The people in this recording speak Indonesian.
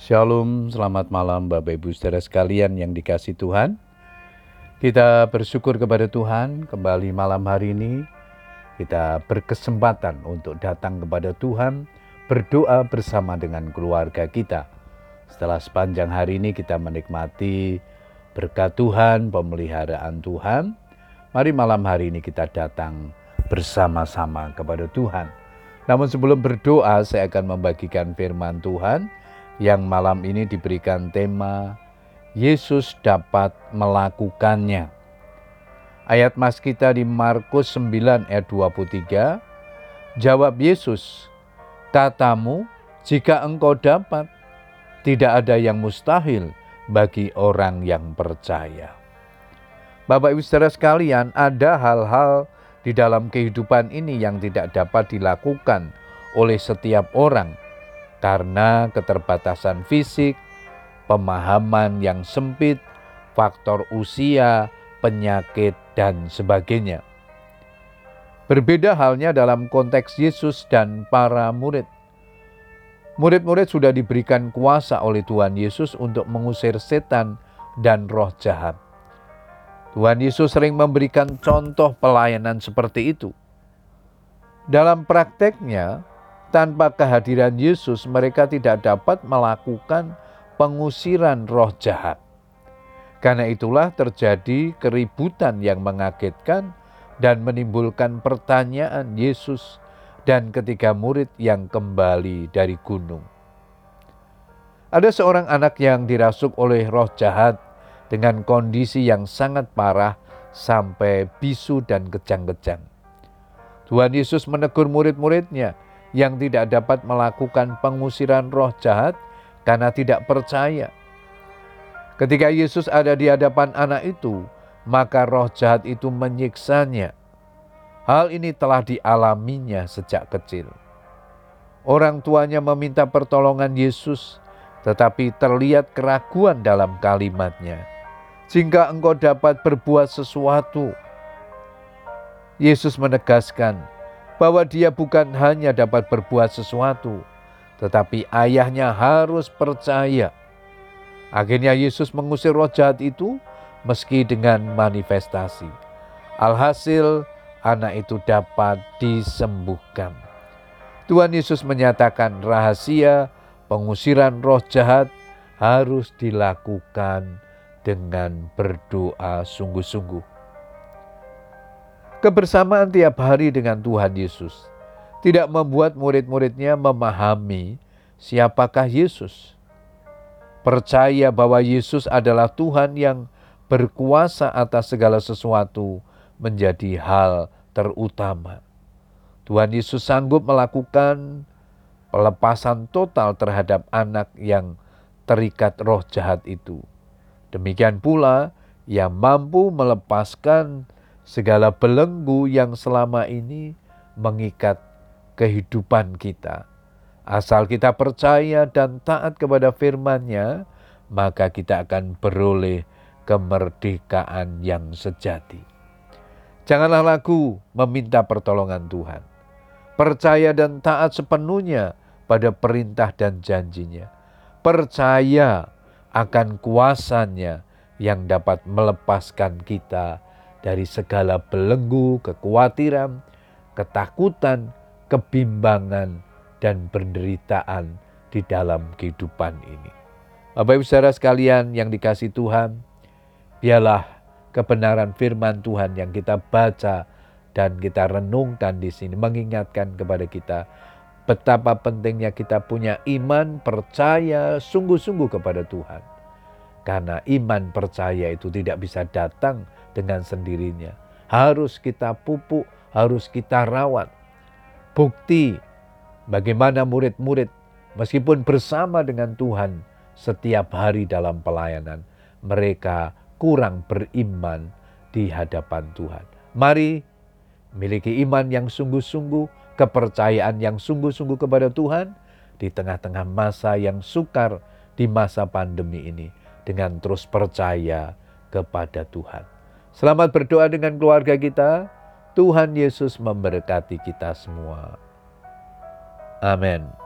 Shalom, selamat malam Bapak Ibu saudara sekalian yang dikasih Tuhan. Kita bersyukur kepada Tuhan kembali malam hari ini. Kita berkesempatan untuk datang kepada Tuhan, berdoa bersama dengan keluarga kita. Setelah sepanjang hari ini kita menikmati berkat Tuhan, pemeliharaan Tuhan. Mari malam hari ini kita datang bersama-sama kepada Tuhan. Namun sebelum berdoa, saya akan membagikan firman Tuhan yang malam ini diberikan tema Yesus dapat melakukannya. Ayat mas kita di Markus 9 ayat 23, jawab Yesus, katamu jika engkau dapat, tidak ada yang mustahil bagi orang yang percaya. Bapak Ibu saudara sekalian, ada hal-hal di dalam kehidupan ini yang tidak dapat dilakukan oleh setiap orang karena keterbatasan fisik, pemahaman yang sempit, faktor usia, penyakit, dan sebagainya. Berbeda halnya dalam konteks Yesus dan para murid. Murid-murid sudah diberikan kuasa oleh Tuhan Yesus untuk mengusir setan dan roh jahat. Tuhan Yesus sering memberikan contoh pelayanan seperti itu. Dalam prakteknya, tanpa kehadiran Yesus, mereka tidak dapat melakukan pengusiran roh jahat. Karena itulah terjadi keributan yang mengagetkan dan menimbulkan pertanyaan Yesus dan ketiga murid yang kembali dari gunung. Ada seorang anak yang dirasuk oleh roh jahat dengan kondisi yang sangat parah sampai bisu dan kejang-kejang. Tuhan Yesus menegur murid-muridnya yang tidak dapat melakukan pengusiran roh jahat karena tidak percaya. Ketika Yesus ada di hadapan anak itu, maka roh jahat itu menyiksanya. Hal ini telah dialaminya sejak kecil. Orang tuanya meminta pertolongan Yesus, tetapi terlihat keraguan dalam kalimatnya. Jika engkau dapat berbuat sesuatu, Yesus menegaskan, bahwa dia bukan hanya dapat berbuat sesuatu, tetapi ayahnya harus percaya. Akhirnya Yesus mengusir roh jahat itu meski dengan manifestasi. Alhasil anak itu dapat disembuhkan. Tuhan Yesus menyatakan rahasia pengusiran roh jahat harus dilakukan dengan berdoa sungguh-sungguh. Kebersamaan tiap hari dengan Tuhan Yesus tidak membuat murid-muridnya memahami siapakah Yesus. Percaya bahwa Yesus adalah Tuhan yang berkuasa atas segala sesuatu menjadi hal terutama. Tuhan Yesus sanggup melakukan pelepasan total terhadap anak yang terikat roh jahat itu. Demikian pula yang mampu melepaskan segala belenggu yang selama ini mengikat kehidupan kita. Asal kita percaya dan taat kepada firman-Nya, maka kita akan beroleh kemerdekaan yang sejati. Janganlah lagu meminta pertolongan Tuhan. Percaya dan taat sepenuhnya pada perintah dan janjinya. Percaya akan kuasanya yang dapat melepaskan kita dari segala belenggu, kekhawatiran, ketakutan, kebimbangan, dan penderitaan di dalam kehidupan ini. Bapak Ibu saudara sekalian yang dikasih Tuhan, biarlah kebenaran firman Tuhan yang kita baca dan kita renungkan di sini mengingatkan kepada kita betapa pentingnya kita punya iman, percaya sungguh-sungguh kepada Tuhan. Karena iman percaya itu tidak bisa datang dengan sendirinya. Harus kita pupuk, harus kita rawat. Bukti bagaimana murid-murid meskipun bersama dengan Tuhan setiap hari dalam pelayanan, mereka kurang beriman di hadapan Tuhan. Mari miliki iman yang sungguh-sungguh, kepercayaan yang sungguh-sungguh kepada Tuhan di tengah-tengah masa yang sukar di masa pandemi ini dengan terus percaya kepada Tuhan. Selamat berdoa dengan keluarga kita. Tuhan Yesus memberkati kita semua. Amin.